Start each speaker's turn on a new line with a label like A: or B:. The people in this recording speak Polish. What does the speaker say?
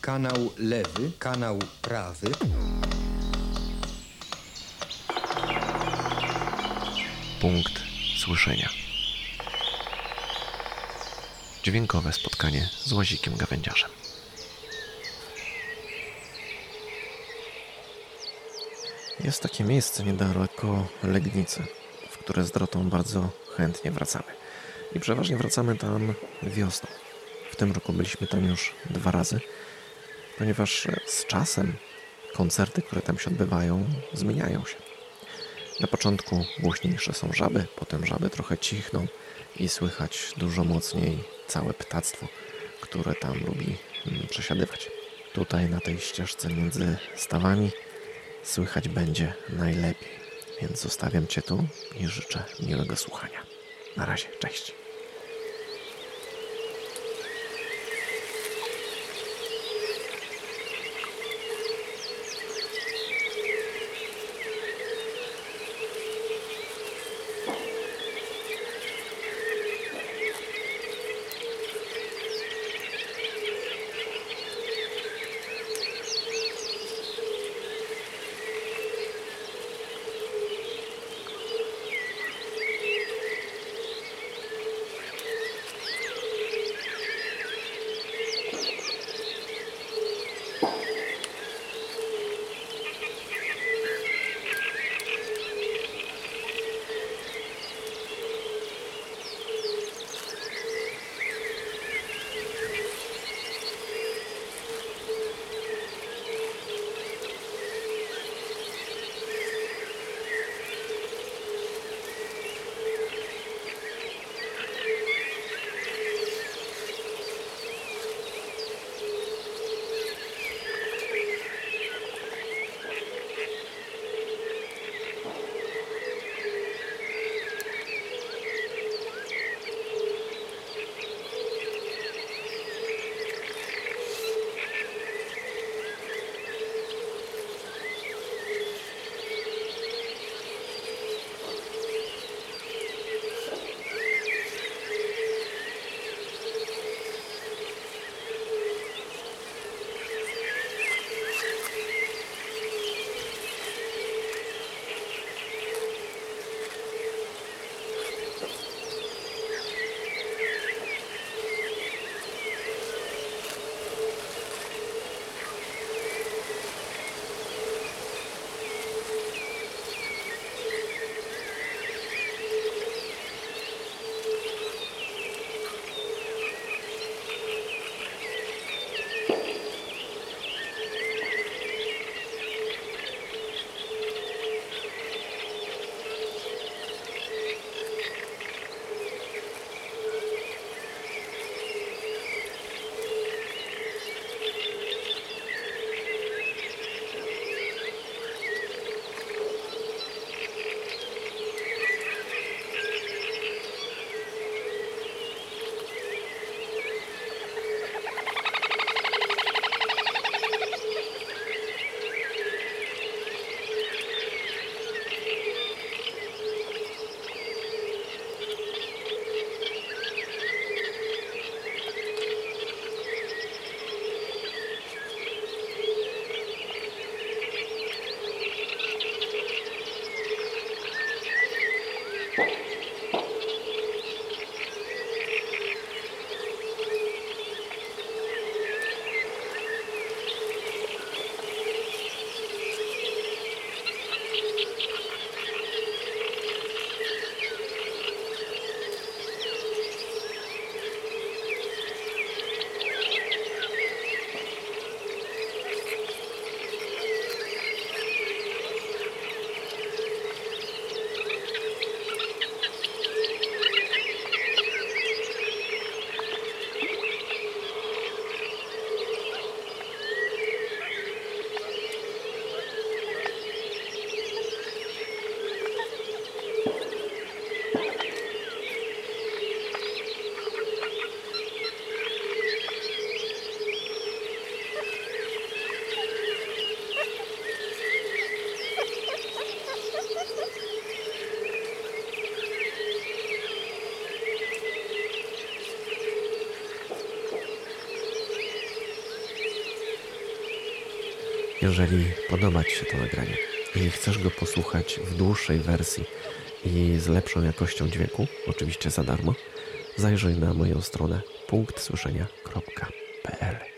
A: kanał lewy, kanał prawy.
B: Punkt słyszenia. Dźwiękowe spotkanie z łazikiem gawędziarzem. Jest takie miejsce niedaleko Legnicy, w które z Drotą bardzo chętnie wracamy. I przeważnie wracamy tam wiosną. W tym roku byliśmy tam już dwa razy, ponieważ z czasem koncerty, które tam się odbywają, zmieniają się. Na początku głośniejsze są żaby, potem żaby trochę cichną i słychać dużo mocniej całe ptactwo, które tam lubi mm, przesiadywać. Tutaj na tej ścieżce między stawami słychać będzie najlepiej, więc zostawiam Cię tu i życzę miłego słuchania. Na razie, cześć. Jeżeli podoba Ci się to nagranie i chcesz go posłuchać w dłuższej wersji i z lepszą jakością dźwięku, oczywiście za darmo, zajrzyj na moją stronę punktsłyszenia.pl.